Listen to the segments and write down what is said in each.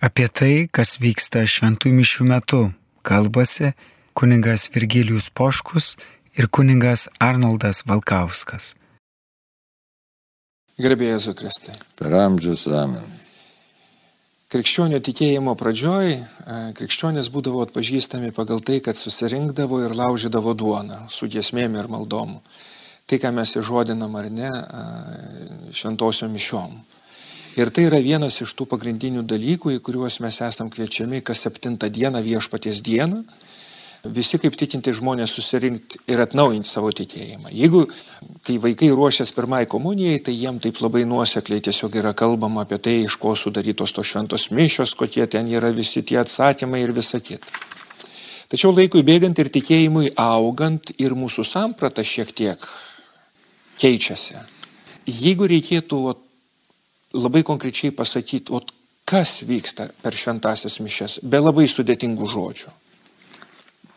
Apie tai, kas vyksta šventų mišių metu, kalbasi kuningas Virgilijus Poškus ir kuningas Arnoldas Valkauskas. Gerbėjai Zukristai. Per amžius amen. Krikščionio tikėjimo pradžioj e, krikščionės būdavo atpažįstami pagal tai, kad susirinkdavo ir laužydavo duoną su giesmėm ir maldom. Tai, ką mes įžodinam ar ne, e, šventosiom mišiom. Ir tai yra vienas iš tų pagrindinių dalykų, į kuriuos mes esam kviečiami kas septintą dieną viešpaties dieną. Visi kaip tikinti žmonės susirinkti ir atnaujinti savo tikėjimą. Jeigu, kai vaikai ruošiasi pirmai komunijai, tai jiem taip labai nuosekliai tiesiog yra kalbama apie tai, iš ko sudarytos tos šventos mišios, kokie ten yra visi tie atsakymai ir visa kita. Tačiau laikui bėgant ir tikėjimui augant ir mūsų samprata šiek tiek keičiasi. Jeigu reikėtų labai konkrečiai pasakyti, o kas vyksta per šventasias mišes, be labai sudėtingų žodžių.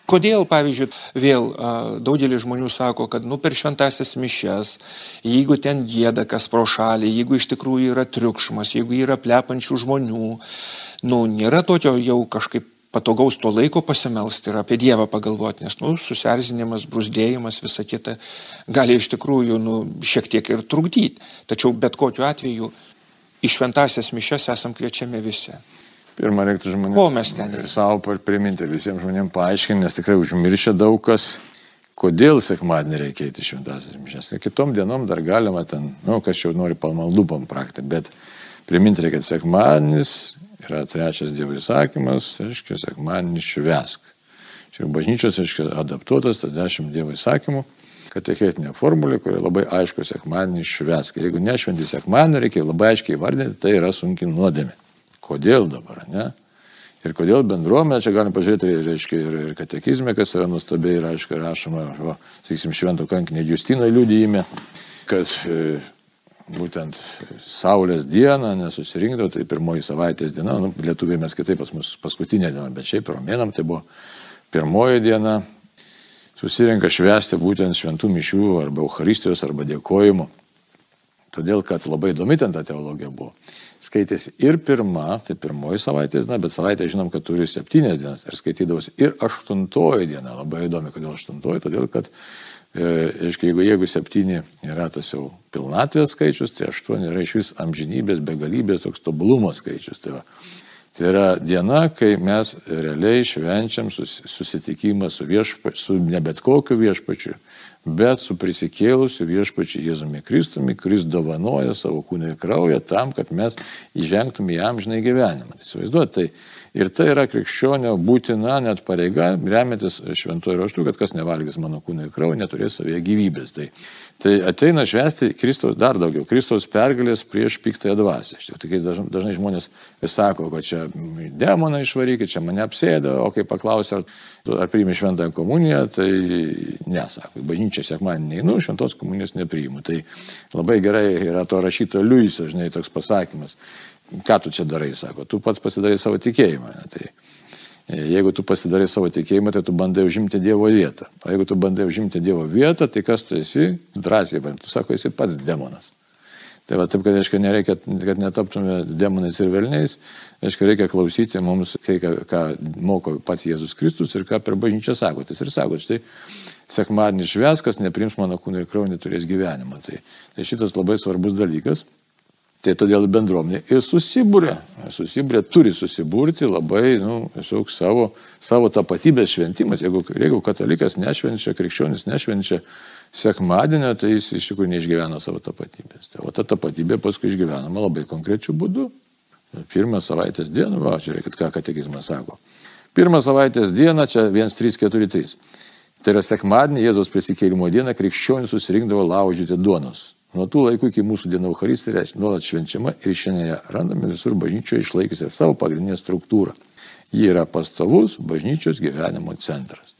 Kodėl, pavyzdžiui, vėl daugelis žmonių sako, kad nu, per šventasias mišes, jeigu ten gėda kas pro šalį, jeigu iš tikrųjų yra triukšmas, jeigu yra plepančių žmonių, nu, nėra tokio jau kažkaip patogaus to laiko pasimelsti ir apie Dievą pagalvoti, nes nu, susierzinimas, brusdėjimas, visa kita gali iš tikrųjų nu, šiek tiek ir trukdyti. Tačiau bet kokiu atveju į šventasias mišes esam kviečiami visi. Pirmą reiktų žmonėms. Ko mes ten ir savo priminti visiems žmonėms paaiškinti, nes tikrai užmiršę daug kas, kodėl sekmadienį reikia eiti šventasias mišes. Ir kitom dienom dar galima ten, nu, kas jau nori palmaldų pamprakti, bet priminti reikia, kad sekmadienis yra trečias Dievo įsakymas, tai reiškia sekmadienį švesk. Čia bažnyčios, reiškia, adaptuotas tas dešimt Dievo įsakymų katechetinė formulė, kuri labai aišku sekmadienį švesk. Jeigu nešventi sekmadienį, reikia labai aiškiai įvardinti, tai yra sunki nuodėmė. Kodėl dabar, ne? Ir kodėl bendruomenė, čia galime pažiūrėti, reiškia, ir, ir katekizme, kas yra nustabiai, ir aišku, rašoma, o, sakysim, švento kankinė Justino liudyjime, kad e, būtent Saulės dieną nesusirinkdavo, tai pirmoji savaitės diena, nu, lietuviai mes kitaip pas mus paskutinė diena, bet šiaip romėnam tai buvo pirmoji diena, susirenka švęsti būtent šventų mišių arba Euharistijos arba dėkojimo. Todėl, kad labai įdomi ten ta teologija buvo. Skaitėsi ir pirma, tai pirmoji savaitės diena, bet savaitę žinom, kad turi septynės dienas. Ir skaitydavosi ir aštuntoji diena. Labai įdomi, kodėl aštuntoji. Todėl, kad, e, aiškiai, jeigu, jeigu septyni yra tas jau pilnatvės skaičius, tai aštuoni yra iš vis amžinybės, begalybės, toks tobulumo skaičius. Tai va, Tai yra diena, kai mes realiai švenčiam susitikimą su, viešpa, su ne bet kokiu viešpačiu, bet su prisikėlusiu viešpačiu Jėzumi Kristumi, kuris dovanoja savo kūną ir kraują tam, kad mes įžengtume į amžinai gyvenimą. Tai įsivaizduojate, tai Ir tai yra krikščionio būtina net pareiga, remiantis šventuoju raštu, kad kas nevalgys mano kūną ir kraują, neturės savyje gyvybės. Tai, tai ateina švesti Kristos dar daugiau, Kristos pergalės prieš piktąją dvasę. Štai dažnai, dažnai žmonės sako, kad čia demoną išvarykit, čia mane apsėda, o kai paklausia, ar, ar priimi šventąją komuniją, tai nesako. Bažnyčia sekmanį neinu, šventos komunijos nepriimu. Tai labai gerai yra to rašyto Liuiso, žinai, toks pasakymas ką tu čia darai, sako, tu pats pasidarai savo tikėjimą. Ne? Tai e, jeigu tu pasidarai savo tikėjimą, tai tu bandai užimti Dievo vietą. O jeigu tu bandai užimti Dievo vietą, tai kas tu esi? Drąsiai, tu sako, esi pats demonas. Tai va taip, kad, aišku, nereikia, kad netaptume demonais ir velniais, aišku, reikia klausyti mums, kai, ką, ką moko pats Jėzus Kristus ir ką per bažnyčią sako. Tai ir sako, štai sekmadienį šveskas, neprims mano kūno ir kraujo, neturės gyvenimo. Tai, tai šitas labai svarbus dalykas. Tai todėl bendruomenė ir susibūrė, susibūrė, turi susiburti labai, nu, tiesiog savo, savo tapatybės šventimas. Jeigu, jeigu katalikas nešvenčia, krikščionis nešvenčia sekmadienio, tai jis iš tikrųjų neišgyvena savo tapatybės. Tai, o ta tapatybė paskui išgyvenama labai konkrečiu būdu. Pirmą savaitės dieną, va, žiūrėkit, ką katekizmas sako. Pirmą savaitės dieną, čia 1, 3, 4, 3. Tai yra sekmadienį, Jėzaus prisikėlimo dieną, krikščionis susirinkdavo laužyti duonos. Nuo tų laikų iki mūsų dienų Eucharistija nuolat švenčiama ir šiandien randame visur bažnyčioje išlaikysią savo pagrindinę struktūrą. Ji yra pastovus bažnyčios gyvenimo centras.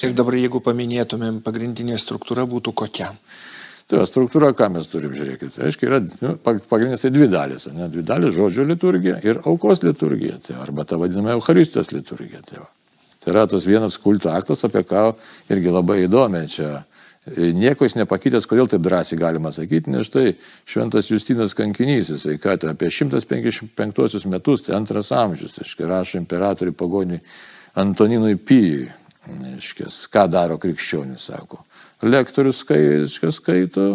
Ir dabar jeigu paminėtumėm, pagrindinė struktūra būtų kokia? Tai yra struktūra, ką mes turim žiūrėkit. Aiškiai, yra nu, pagrindinės tai dvi dalis. Ne? Dvi dalis žodžio liturgija ir aukos liturgija. Tai arba ta vadinama Eucharistijos liturgija. Tai, va. Tai yra tas vienas kulto aktas, apie ką irgi labai įdomi čia E, nieko jis nepakytęs, kodėl taip drąsiai galima sakyti, nes štai šventas Justinas kankinys, jisai ką tai apie 155 metus, tai antras amžius, aiškiai, rašo imperatoriui pagoniui Antoninui Pijui. Aiškės, ką daro krikščionis, sako. Lektorius skaito, skaito,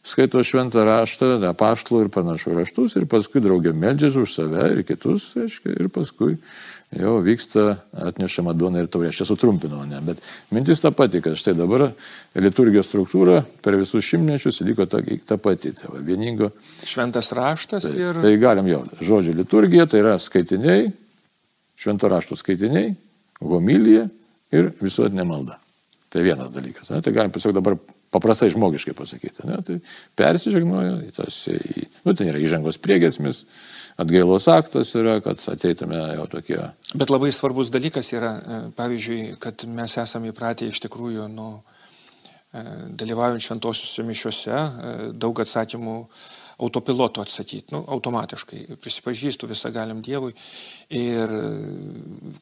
skaito šventą raštą, apaštlų ir panašų raštus ir paskui draugė meldžiasi už save ir kitus, aiškiai, ir paskui jau vyksta atnešama duona ir taurė. Aš čia sutrumpinau, ne, bet mintis ta pati, kad štai dabar liturgijos struktūra per visus šimtmečius liko ta, ta pati. Tai va, vieningo. Šventas raštas tai, ir... Tai galim jau. Žodžio liturgija tai yra skaitiniai, švento rašto skaitiniai, homilija ir visuotinė malda. Tai vienas dalykas. Ne? Tai galim tiesiog dabar paprastai žmogiškai pasakyti. Ne? Tai persižegnoja, tas, nu, tai yra įžangos priegesmis, atgailos aktas yra, kad ateitume jau tokie. Bet labai svarbus dalykas yra, e, pavyzdžiui, kad mes esame įpratę iš tikrųjų nuo dalyvaujant šventosiuose mišiuose e, daug atsakymų autopilotu atsakyti, nu, automatiškai. Prisipažįstu visą galim Dievui. Ir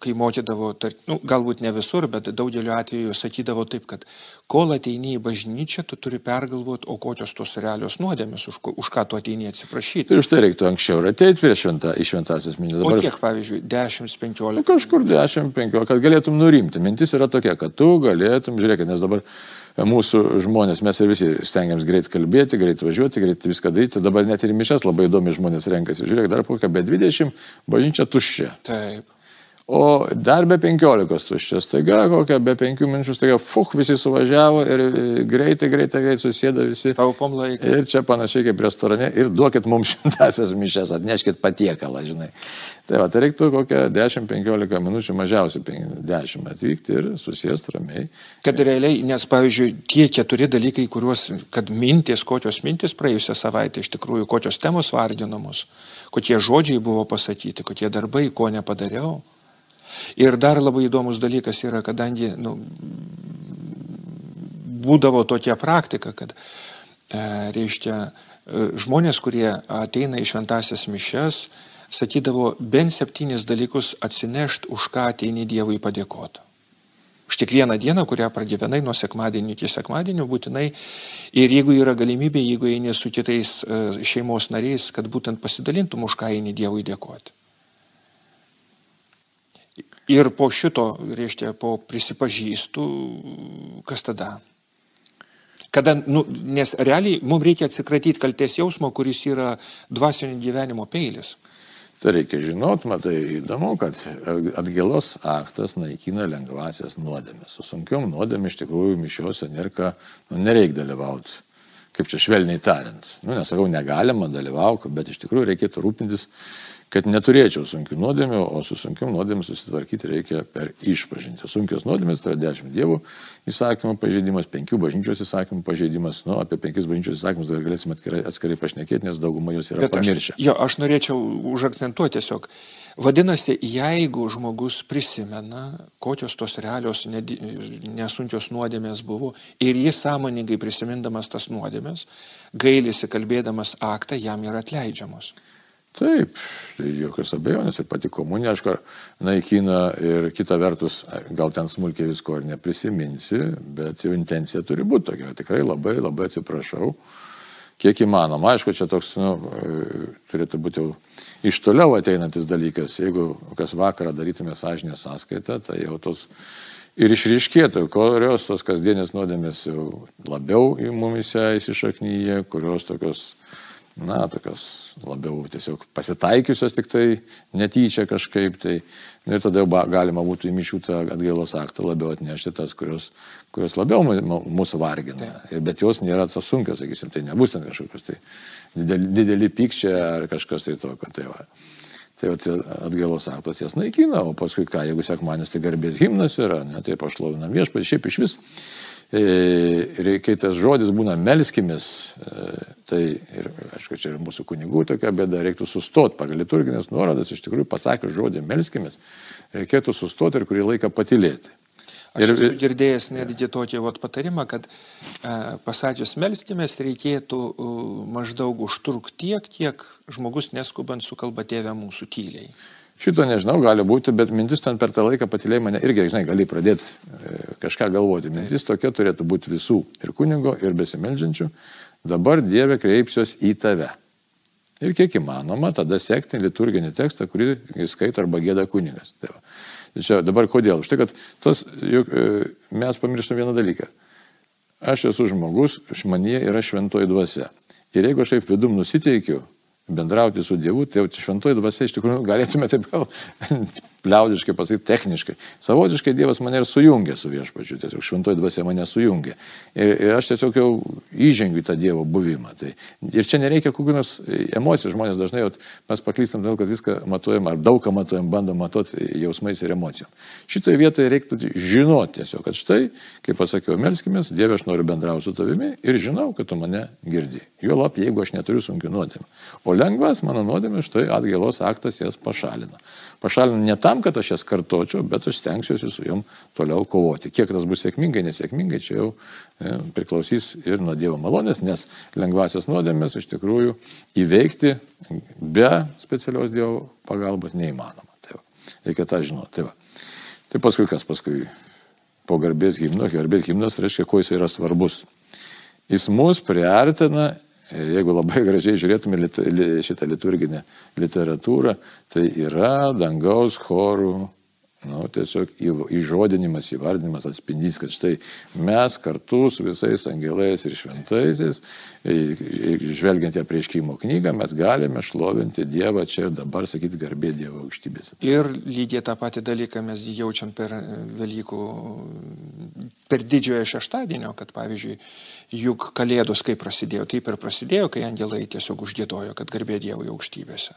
kai mokydavo, tar, nu, galbūt ne visur, bet daugeliu atveju sakydavo taip, kad kol ateini į bažnyčią, tu turi pergalvoti, o kokios tos realios nuodėmės, už, už ką tu ateini atsiprašyti. Ir už tai reiktų anksčiau ateiti prie šventą, į šventasias mintis. Dabar... O kiek, pavyzdžiui, 10-15? Nu, kažkur 10-15, kad galėtum nurimti. Mintis yra tokia, kad tu galėtum, žiūrėk, nes dabar mūsų žmonės, mes ir visi stengiamės greit kalbėti, greit važiuoti, greit viską daryti. Dabar net ir mišas labai įdomi žmonės renkasi. Žiūrėk, dar kokią be 20, bažnyčia tuščia. Taip. O dar be 15 tuščias, taiga kokia, be 5 minučių, taiga, fuh, visi suvažiavo ir greitai, greitai, greitai susėda visi. Taupom laiką. Ir čia panašiai kaip restorane, ir duokit mums šimtasias mišes, atneškit patiekalą, žinai. Tai va, tai reiktų kokią 10-15 minučių mažiausiai 10 atvykti ir susėsti ramiai. Kad realiai, nes pavyzdžiui, tie keturi dalykai, kuriuos, kad mintis, kokios mintis praėjusią savaitę iš tikrųjų, kokios temos vardinamos, kokie žodžiai buvo pasakyti, kokie darbai, ko nepadariau. Ir dar labai įdomus dalykas yra, kadangi nu, būdavo tokia praktika, kad, e, reiškia, e, žmonės, kurie ateina į šventasias mišes, sakydavo bent septynis dalykus atsinešti, už ką ateini Dievui padėkoti. Už kiekvieną dieną, kurią pragyvenai nuo sekmadienio iki sekmadienio, būtinai. Ir jeigu yra galimybė, jeigu eini su kitais e, šeimos nariais, kad būtent pasidalintum, už ką eini Dievui dėkoti. Ir po šito, reiškia, po prisipažįstų, kas tada? Kada, nu, nes realiai mums reikia atsikratyti kalties jausmo, kuris yra dvasinio gyvenimo peilis. Tai reikia žinot, matai, įdomu, kad atgėlos aktas naikina lengvasias nuodėmės. Su sunkiom nuodėmės iš tikrųjų mišiuose nėra, nu, nereikia dalyvauti. Kaip čia švelniai tariant. Nu, nesakau, negalima dalyvauti, bet iš tikrųjų reikėtų rūpintis kad neturėčiau sunkių nuodėmių, o su sunkiam nuodėmėm susitvarkyti reikia per išpažinti. Sunkios nuodėmės tai yra dešimt dievų įsakymų pažeidimas, penkių bažnyčios įsakymų pažeidimas, nu, apie penkis bažnyčios įsakymus dar galėsime atskirai, atskirai pašnekėti, nes dauguma jos yra Bet pamiršę. Aš, jo, aš norėčiau užakcentuoti tiesiog. Vadinasi, jeigu žmogus prisimena, kokios tos realios nesunkios nuodėmės buvo ir jis sąmoningai prisimindamas tas nuodėmės, gailisi kalbėdamas aktą, jam yra atleidžiamos. Taip, tai jokios abejonės ir pati komunija, aišku, naikina ir kita vertus, gal ten smulkiai visko ir neprisiminsi, bet jau intencija turi būti tokia. Tikrai labai, labai atsiprašau, kiek įmanoma. Aišku, čia toks, nu, turėtų būti jau iš toliau ateinantis dalykas. Jeigu kas vakarą darytume sąžinę sąskaitą, tai jau tos ir išryškėtų, kurios tos kasdienės nuodėmės jau labiau į mumise įsišaknyje, kurios tokios na, tokios labiau tiesiog pasitaikiusios tik tai netyčia kažkaip tai. Ir tada jau galima būtų į mišių tą atgailos aktą labiau atnešti tas, kurios, kurios labiau mūsų vargina. Ir, bet jos nėra tos sunkios, sakysim, tai nebus ten kažkokios tai dideli, dideli pykčiai ar kažkas tai tokio. Tai va. Tai atgailos aktas jas naikina, o paskui ką, jeigu sekmanis tai garbės himnas yra, ne, tai pašlovinam viešpatį, šiaip iš vis Ir kai tas žodis būna melskimės, e, tai ir, aišku, čia ir mūsų kunigų tokia bėda, reiktų sustoti pagal liturginės nuorodas, iš tikrųjų pasakius žodį melskimės, reikėtų sustoti ir kurį laiką patilėti. Aš ir, esu girdėjęs netgi tokį vat, patarimą, kad e, pasakius melskimės reikėtų uh, maždaug užtrukti tiek, kiek žmogus neskubant sukalba tėvę mūsų tyliai. Šito nežinau, gali būti, bet mintis ten per tą laiką patilėjai mane irgi, žinai, gali pradėti e, kažką galvoti. Mintis tokia turėtų būti visų, ir kunigo, ir besimeldžiančių. Dabar Dieve kreipsiuos į tave. Ir kiek įmanoma, tada sekti liturginį tekstą, kurį skaito arba gėda kunigas. Tai va. Čia dabar kodėl? Už tai, kad tos, juk, e, mes pamirštam vieną dalyką. Aš esu žmogus, manie yra šventoji dvasia. Ir jeigu aš taip vidum nusiteikiu, bendrauti su Dievu, tai jau šventoji dvasia iš tikrųjų galėtume taip gal liaudiškai pasakyti, techniškai. Savotiškai Dievas mane ir sujungė su viešpačiu, tiesiog šventoji dvasia mane sujungė. Ir, ir aš tiesiog jau įžengiu į tą Dievo buvimą. Tai, ir čia nereikia kokių nors emocijų, žmonės dažnai jau mes paklystam dėl, kad viską matuojam, ar daug ką matuojam, bandom matuoti jausmais ir emocijom. Šitoje vietoje reiktų žinoti tiesiog, kad štai, kaip pasakiau, melskimės, Dieve, aš noriu bendrauti su tavimi ir žinau, kad tu mane girdi. Juolap, jeigu aš neturiu sunkių nuodėmę. O lengvas mano nuodėmė, štai atgailos aktas jas pašalina. Pašalina ne tam, kad aš jas kartočiau, bet aš stengsiuosi su jom toliau kovoti. Kiek tas bus sėkmingai, nesėkmingai, čia jau e, priklausys ir nuo Dievo malonės, nes lengvasias nuodėmės iš tikrųjų įveikti be specialios Dievo pagalbos neįmanoma. Tai va, reikia tą žinoti. Tai, va. tai paskui kas paskui po garbės gimno, garbės gimnas reiškia, kuo jis yra svarbus. Jis mus priartina jeigu labai gražiai žiūrėtume šitą liturginę literatūrą, tai yra dangaus chorų Nu, tiesiog įžodinimas, įvardinimas atspindys, kad štai mes kartu su visais angelais ir šventaisiais, žvelgiant į prieškimo knygą, mes galime šlovinti Dievą čia ir dabar, sakyti, garbė Dievo aukštybėse. Ir lygiai tą patį dalyką mes jaučiam per Velykų, per didžiojo šeštadienio, kad pavyzdžiui, juk Kalėdos kaip prasidėjo, taip ir prasidėjo, kai angelai tiesiog uždėdojo, kad garbė Dievo aukštybėse.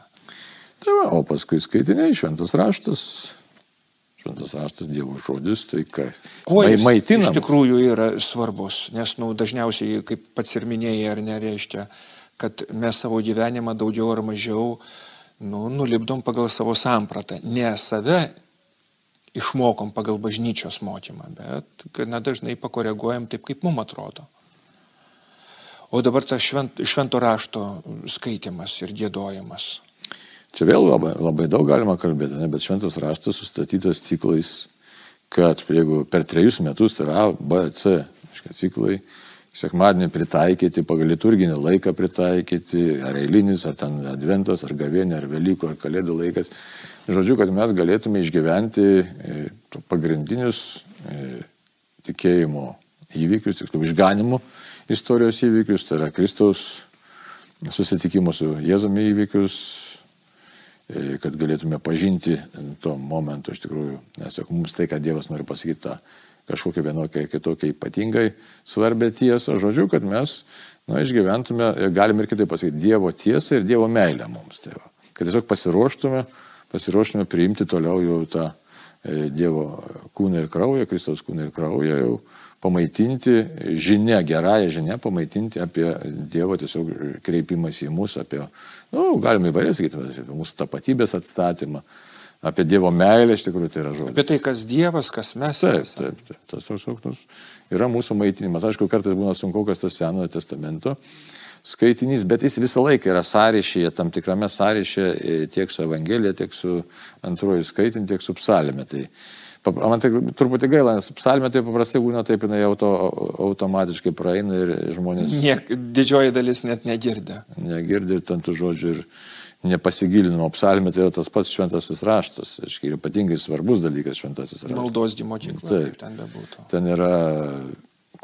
Tai va, o paskui skaitiniai, šventas raštas, šventas raštas, Dievo žodis, tai ką. Kuo jis maitina? Iš tikrųjų yra svarbus, nes nu, dažniausiai, kaip pats ir minėjai, ar nereiškia, kad mes savo gyvenimą daugiau ar mažiau nu, nulipdom pagal savo sampratą. Ne save išmokom pagal bažnyčios mokymą, bet gana dažnai pakoreguojam taip, kaip mums atrodo. O dabar tas švent, švento rašto skaitimas ir gėdojimas. Čia vėl labai, labai daug galima kalbėti, ne, bet šventas raštas sustatytas ciklais, kad jeigu per trejus metus, tai yra A, B, C, aiškiai, ciklai, sekmadienį pritaikyti, pagal liturginį laiką pritaikyti, ar eilinis, ar ten adventas, ar gavienė, ar Velykų, ar Kalėdų laikas. Žodžiu, kad mes galėtume išgyventi e, pagrindinius e, tikėjimo įvykius, tiksliau išganimų istorijos įvykius, tai yra Kristaus susitikimo su Jėzumi įvykius, kad galėtume pažinti to momento iš tikrųjų, nes juk mums tai, kad Dievas nori pasakyti tą kažkokią vienokią kitokią ypatingai svarbę tiesą, žodžiu, kad mes na, išgyventume, galim ir kitaip pasakyti, Dievo tiesą ir Dievo meilę mums. Tai va. kad tiesiog pasiruoštume, pasiruoštume priimti toliau jau tą e, Dievo kūną ir kraują, Kristaus kūną ir kraują jau pamaitinti žinia, gerąją žinią, pamaitinti apie Dievo tiesiog kreipimas į mus, apie, nu, galime įvairiai sakyti, apie mūsų tapatybės atstatymą, apie Dievo meilę, iš tikrųjų tai yra žodis. Apie tai, kas Dievas, kas mes. Taip, taip, taip. Tas toks toks yra mūsų maitinimas. Aišku, kartais būna sunku, kas tas Senojo testamento skaitinys, bet jis visą laiką yra sąryšyje, tam tikrame sąryšyje e, tiek su Evangelija, tiek su antruoju skaitiniu, tiek su psalme. Tai Man tai truputį gaila, nes psalmė tai paprastai būna taip, jinai auto, automatiškai praeina ir žmonės... Niek, didžioji dalis net negirdė. Negirdė ten tų žodžių ir nepasigilinimo. Psalmė tai yra tas pats šventasis raštas. Ir ypatingai svarbus dalykas šventasis raštas. Maldos dimokykla. Taip, ten bebūtų. Ten yra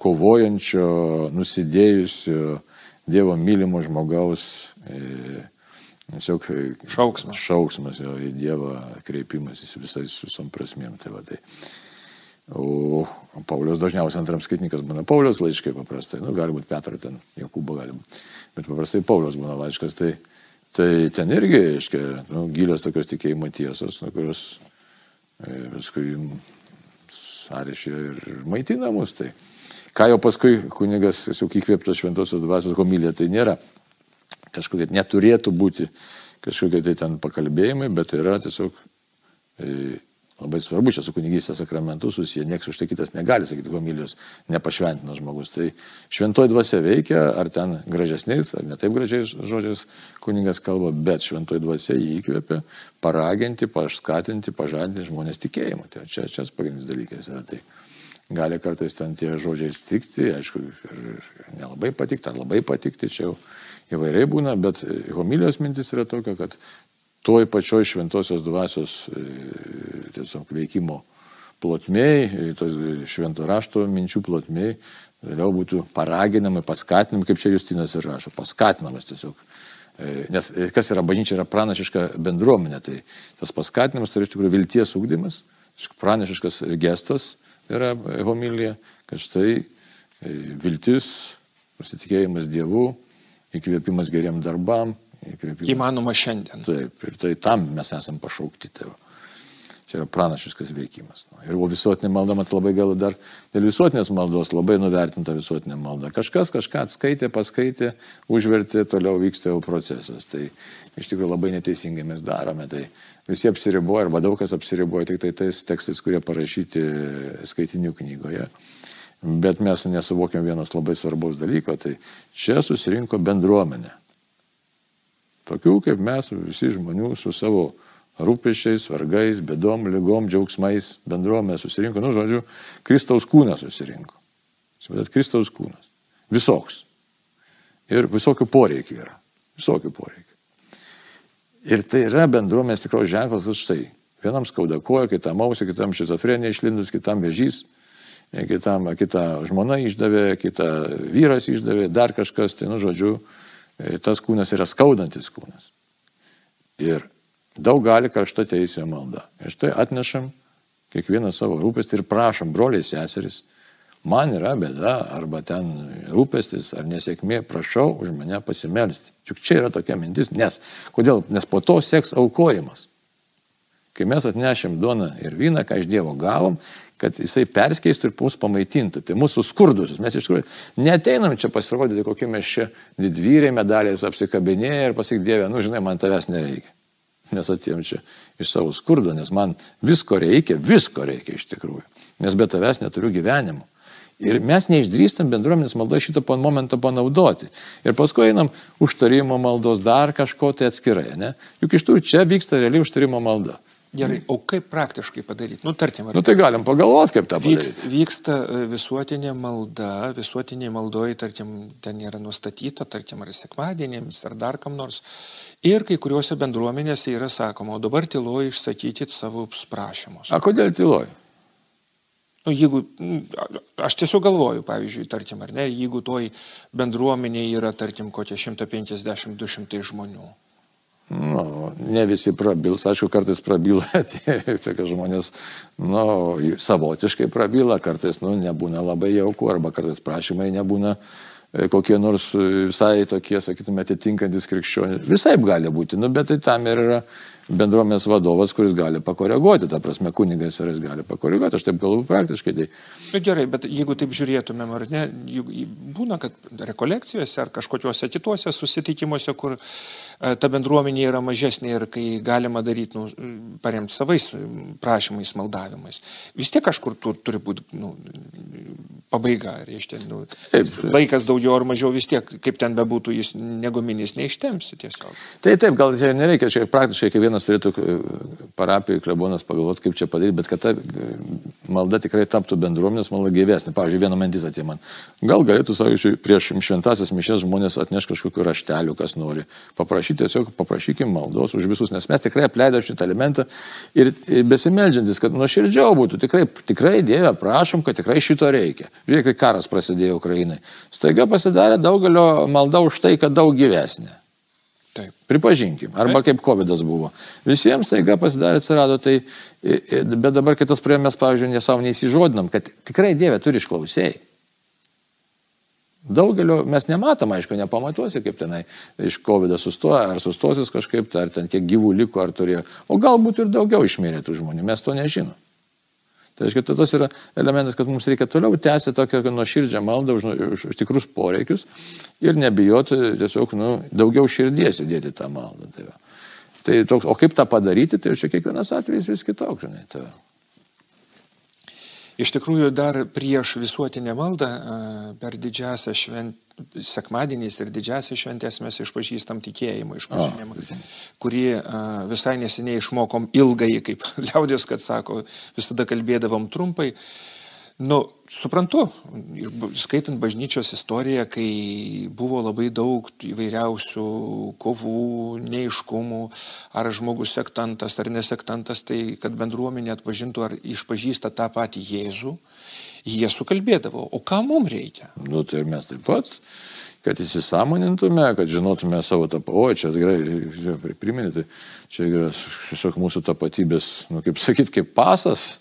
kovojančio, nusidėjusio, Dievo mylimo žmogaus. E, Tiesiog šauksmas. Šauksmas jo į Dievą kreipimas į visais visom prasmėm. Tai va, tai. O Paulius dažniausiai antram skaitnikas būna Paulius laiškai paprastai. Nu, gali būti Petro ten, Jokūbo gali būti. Bet paprastai Paulius būna laiškas. Tai, tai ten irgi, aiškiai, nu, gilios tokios tikėjimo tiesos, nu, kurios e, paskui sąryšė ir maitina mus. Tai. Ką jau paskui kunigas, tiesiog įkvėptas šventosios dvasios homilija, tai nėra kažkokie neturėtų būti kažkokie tai ten pakalbėjimai, bet tai yra tiesiog e, Labai svarbu čia su kunigystės sakramentu susiję, nieks už tai kitas negali sakyti homilijos, nepašventinas žmogus. Tai šventoji dvasia veikia, ar ten gražesniais, ar ne taip gražiais žodžiais kunigas kalba, bet šventoji dvasia jį įkvėpia paraginti, paskatinti, pažadinti žmonės tikėjimą. Tai čia, čia pagrindinis dalykas yra tai. Gali kartais ten tie žodžiai strikti, aišku, ir nelabai patikti, ar labai patikti, čia jau įvairiai būna, bet homilijos mintis yra tokia, kad toj pačioj šventosios dvasios e, tiesiog veikimo plotmėj, e, tos švento rašto minčių plotmėj, vėliau būtų paraginamai, paskatinamai, kaip čia Justinas ir rašo, paskatinamas tiesiog. E, nes kas yra bažnyčia, yra pranašiška bendruomenė, tai tas paskatinimas tai yra iš tikrųjų vilties ūkdymas, pranašiškas gestas yra homilija, kad štai viltis, pasitikėjimas Dievu, įkvėpimas geriem darbam, Įkvėpimo. Įmanoma šiandien. Taip, ir tai tam mes esame pašaukti tėvo. Čia yra pranašiškas veikimas. Nu, ir visuotinė malda, mat labai gal dar dėl visuotinės maldos labai nuvertinta visuotinė malda. Kažkas kažką atskaitė, paskaitė, užvertė, toliau vyksta jau procesas. Tai iš tikrųjų labai neteisingai mes darome. Tai visi apsiriboja, arba daug kas apsiriboja tik tai tais tekstais, kurie parašyti skaitinių knygoje. Bet mes nesuvokiam vienas labai svarbaus dalyko, tai čia susirinko bendruomenė. Tokių kaip mes, visi žmonių su savo rūpešiais, vargais, bedom, lygom, džiaugsmais, bendruomenė susirinko, nu, žodžiu, Kristaus kūnas susirinko. Suprantat, Kristaus kūnas. Visoks. Ir visokių poreikių yra. Visokių poreikių. Ir tai yra bendruomenės tikros ženklas, kad štai, vienam skauda koja, kitam ausį, kitam šizofrenija išlindus, kitam vėžys, kitam kita žmona išdavė, kita vyras išdavė, dar kažkas, tai, nu, žodžiu, E, tas kūnas yra skaudantis kūnas. Ir daug gali karšta teisė malda. Ir štai atnešam kiekvieną savo rūpestį ir prašom, broliai seseris, man yra bėda, arba ten rūpestis ar nesėkmė, prašau už mane pasimelsti. Juk čia yra tokia mintis, nes, kodėl? Nes po to seks aukojimas. Kai mes atnešėm duoną ir vyną, ką iš Dievo gavom, kad jisai perskeistų ir mus pamaitintų. Tai mūsų skurdusius. Mes iš tikrųjų neteinam čia pasirodyti, kokie mes čia didvyriai medaliais apsikabinėję ir pasakyti Dievę, nu žinai, man tavęs nereikia. Nes atėjom čia iš savo skurdo, nes man visko reikia, visko reikia iš tikrųjų. Nes be tavęs neturiu gyvenimo. Ir mes neišdrįstam bendruomenės maldoje šito momentą panaudoti. Ir paskui einam užtarimo maldos dar kažko tai atskirai. Ne? Juk iš tų čia vyksta realiai užtarimo malda. Gerai, o kaip praktiškai padaryti? Nu, tarkim, nu, tai galim pagalvoti, kaip tą padaryti. Vyksta, vyksta visuotinė malda, visuotinė maldoji, tarkim, ten yra nustatyta, tarkim, ar sekmadienėms, ar dar kam nors. Ir kai kuriuose bendruomenėse yra sakoma, o dabar tyloji išsakyti savo prašymus. A kodėl tyloji? Nu, jeigu, aš tiesiog galvoju, pavyzdžiui, tarkim, ar ne, jeigu toj bendruomenėje yra, tarkim, kokie 150-200 žmonių. Nu, ne visi prabils, aišku, kartais prabyla, tokie žmonės, nu, savotiškai prabyla, kartais, nu, nebūna labai jauku, arba kartais prašymai nebūna e, kokie nors visai tokie, sakytume, atitinkantis krikščionys. Visai gali būti, nu, bet tai tam ir yra bendruomenės vadovas, kuris gali pakoreguoti, ta prasme, kunigas ir jis gali pakoreguoti, aš taip galvoju praktiškai. Tai... Bet gerai, bet jeigu taip žiūrėtumėm, ar ne, būna, kad rekolekcijose ar kažkokiuose kituose susitikimuose, kur e, ta bendruomenė yra mažesnė ir kai galima daryti, nu, paremti savais prašymais, maldavimais, vis tiek kažkur tu, turi būti nu, pabaiga, reiškia, nu, laikas daugiau ar mažiau vis tiek, kaip ten bebūtų, jis neguminis neištemsi tiesiog. Tai taip, gal čia nereikia, čia praktiškai kiekvienas turėtų e, parapijų klebonas pagalvoti, kaip čia padaryti, bet kad ta e, malda tikrai taptų bendruomenės malda gyvesnė. Pavyzdžiui, viena mintis atėjo man. Gal galėtų, sakyčiau, prieš šventasias mišės žmonės atneš kažkokiu rašteliu, kas nori. Paprašyti tiesiog, paprašykim maldos už visus, nes mes tikrai apleidėm šitą elementą ir, ir besimeldžiantis, kad nuoširdžiau būtų, tikrai, tikrai Dieve, prašom, kad tikrai šito reikia. Žiūrėk, kai karas prasidėjo Ukrainai. Staiga pasidarė daugelio malda už tai, kad daug gyvesnė. Taip. Pripažinkim. Arba Taip. kaip COVID buvo. Visiems taiga pasidarė, atsirado tai, bet dabar kitas prie mes, pavyzdžiui, ne savo neįsižodinam, kad tikrai Dieve turi išklausėjai. Daugelio mes nematom, aišku, nepamatuosi, kaip tenai iš COVID sustoja, ar sustosis kažkaip, tai ar ten kiek gyvų liko, ar turėjo. O galbūt ir daugiau išmirė tų žmonių, mes to nežinom. Tai reiškia, tai tas yra elementas, kad mums reikia toliau tęsti tokią nuoširdžią maldą už, už, už tikrus poreikius ir nebijoti tiesiog nu, daugiau širdies įdėti tą maldą. Tai, tai toks, o kaip tą padaryti, tai čia kiekvienas atvejis vis kitoks, žinai. Tai. Iš tikrųjų, dar prieš visuotinę maldą per didžiąsią šventę, sekmadieniais ir didžiąsią šventės mes išpažįstam tikėjimą, išpažinimą, kurį visai neseniai išmokom ilgai, kaip liaudės, kad sako, visada kalbėdavom trumpai. Nu, suprantu, skaitant bažnyčios istoriją, kai buvo labai daug įvairiausių kovų, neiškumų, ar žmogus sektantas ar nesektantas, tai kad bendruomenė atpažintų ar išpažįsta tą patį Jėzų, jie sukalbėdavo, o ką mums reikia? Nu, tai ir mes taip pat kad įsisamonintume, kad žinotume savo tapatybę. O, čia gerai, priminėte, čia yra tiesiog mūsų tapatybės, nu, kaip sakyt, kaip pasas.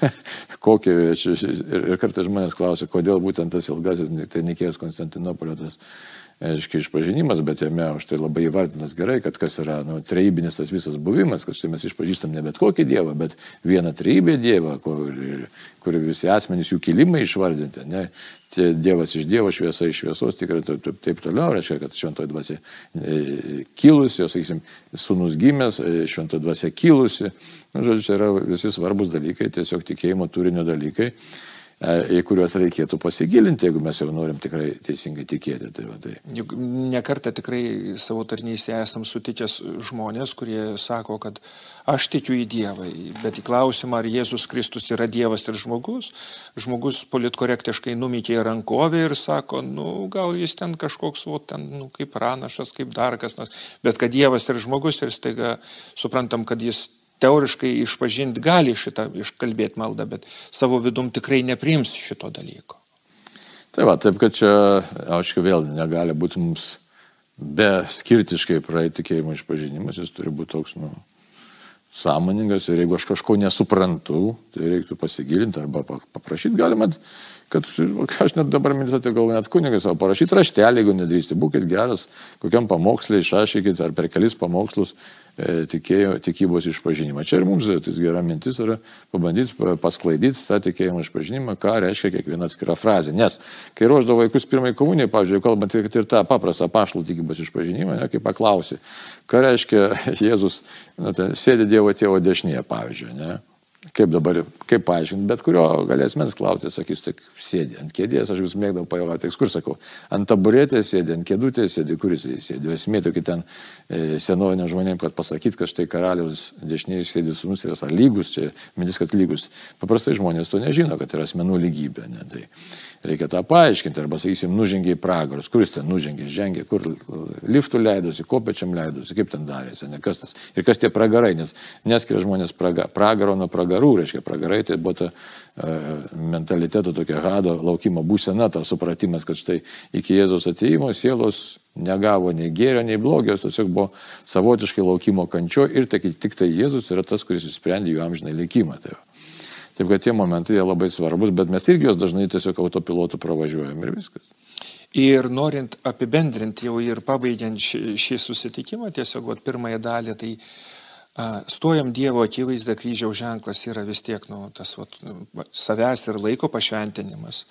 Kokį, čia, ir, ir kartais žmonės klausia, kodėl būtent tas ilgasis, tai Nikėjos Konstantinopolio tas aiškiai išpažinimas, bet jame už tai labai įvardintas gerai, kad kas yra nu, trejybinis tas visas buvimas, kad štai mes išpažįstam ne bet kokį dievą, bet vieną trejybę dievą, kur, kur visi asmenys jų kilimai išvardinti. Ne? Tie dievas iš dievo, šviesa iš šviesos, tikrai taip, taip toliau, reiškia, kad šventoji dvasia e, kilusi, jos, sakysim, sunus gimęs, e, šventoji dvasia kilusi. Nu, žodžiu, čia yra visi svarbus dalykai, tiesiog tikėjimo turinio dalykai. E, į kuriuos reikėtų pasigilinti, jeigu mes jau norim tikrai teisingai tikėti. Tai va, tai. Juk nekartą tikrai savo tarnystėje esam sutikęs žmonės, kurie sako, kad aš tikiu į Dievą, bet į klausimą, ar Jėzus Kristus yra Dievas ir žmogus, žmogus politkorektiškai numykė rankovę ir sako, nu gal jis ten kažkoks, o ten, nu, kaip pranašas, kaip dar kas nors, bet kad Dievas ir žmogus ir staiga suprantam, kad jis teoriškai išpažinti gali šitą iškalbėti maldą, bet savo vidum tikrai nepriims šito dalyko. Tai va, taip kad čia, aišku, vėl negali būti mums be skirtiškai praeiti tikėjimo išpažinimas, jis turi būti toks, nu, sąmoningas ir jeigu aš kažko nesuprantu, tai reiktų pasigilinti arba paprašyti, galima, kad, aš net dabar minėte, gal net kunigas, o parašyti raštelį, jeigu nedrįsti, būkite geras, kokiam pamokslė išrašykit ar per kelis pamokslus tikėjo, tikybos išpažinimą. Čia ir mums tai gera mintis yra pabandyti pasklaidyti tą tikėjimo išpažinimą, ką reiškia kiekviena atskira frazė. Nes kai ruoždavo vaikus pirmai komunijai, pavyzdžiui, kalbant ir tą paprastą pašlų tikybos išpažinimą, ne, kaip paklausė, ką reiškia Jėzus, nu, tai, sėdi Dievo tėvo dešinėje, pavyzdžiui. Ne, kaip dabar, kaip paaiškinti, bet kurio galės mens klausti, sakys, tik sėdi ant kėdės, aš vis mėgdavau pajovati, kur sakau, ant taburetės sėdi, ant kėdutės sėdi, kuris sėdi. Esmė tokia ten e, senoviniam žmonėm, kad pasakyti, kad štai karaliaus dešiniai sėdi sunus ir esą lygus, čia mintis, kad lygus. Paprastai žmonės to nežino, kad yra asmenų lygybė. Ne? Tai reikia tą paaiškinti, arba sakysim, nužengė į pragarus, kuris ten nužengė, žengė, kur liftų leidosi, kopečiam leidosi, kaip ten darėsi, ne kas tas. Ir kas tie pragarai, nes neskiria žmonės praga, pragaro nuo pragarų pragarų, reiškia pragarai, tai buvo ta e, mentaliteto tokia hado laukimo būsena, tas supratimas, kad štai iki Jėzos ateimo sielos negavo nei gėrio, nei blogio, tiesiog buvo savotiškai laukimo kančio ir tai, tik tai Jėzus yra tas, kuris išsprendė jų amžinai likimą. Tai Taip kad tie momentai labai svarbus, bet mes irgi juos dažnai tiesiog autopilotų pravažiuojam ir viskas. Ir norint apibendrinti jau ir pabaigiant šį, šį susitikimą, tiesiog vat, pirmąją dalį, tai uh, Stojam Dievo akivaizdą kryžiaus ženklas yra vis tiek nu, tas vat, savęs ir laiko pašventinimas.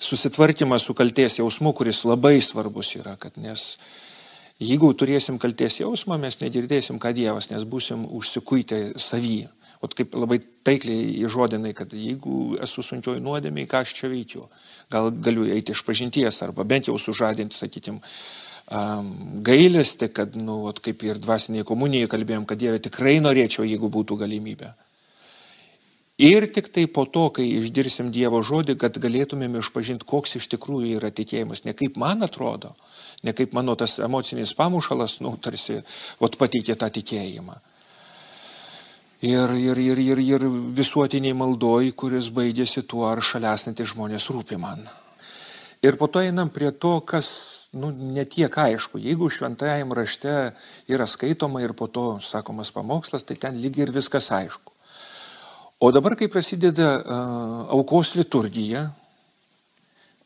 Susitvarkymas su kalties jausmu, kuris labai svarbus yra, kad nes jeigu turėsim kalties jausmą, mes negirdėsim, ką Dievas, nes būsim užsikuitę savyje. O kaip labai taikliai įžodinai, kad jeigu esu sunkioj nuodėmiai, ką aš čia veikiu, gal galiu eiti iš pažinties arba bent jau sužadinti, sakytim, gailestį, kad, nu, vat, kaip ir dvasiniai komunijai kalbėjom, kad Dieve tikrai norėčiau, jeigu būtų galimybė. Ir tik tai po to, kai išdirsim Dievo žodį, kad galėtumėm išpažinti, koks iš tikrųjų yra tikėjimas, ne kaip man atrodo, ne kaip mano tas emocinis pamušalas, nu, tarsi, vat pateikė tą tikėjimą. Ir, ir, ir, ir, ir visuotiniai maldoj, kuris baigėsi tuo, ar šalia esantys žmonės rūpi man. Ir po to einam prie to, kas nu, netiek aišku. Jeigu šventajam rašte yra skaitoma ir po to sakomas pamokslas, tai ten lygiai ir viskas aišku. O dabar, kai prasideda uh, aukos liturgija,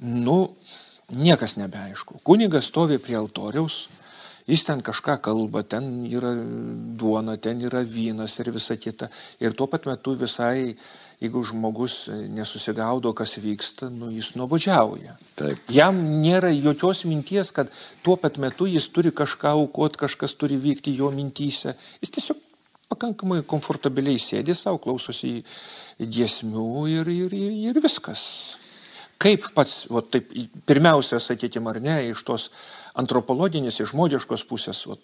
nu, niekas nebeaišku. Kunigas stovi prie altoriaus, jis ten kažką kalba, ten yra duona, ten yra vynas ir visa kita. Ir tuo pat metu visai jeigu žmogus nesusigaudo, kas vyksta, nu, jis nuobodžiauja. Taip. Jam nėra jokios minties, kad tuo pat metu jis turi kažką aukoti, kažkas turi vykti jo mintyse. Jis tiesiog pakankamai komfortabiliai sėdi savo, klausosi giesmių ir, ir, ir, ir viskas. Kaip pats, va, taip, pirmiausia, sakykime, ar ne, iš tos antropologinės, iš žmogiškos pusės, va,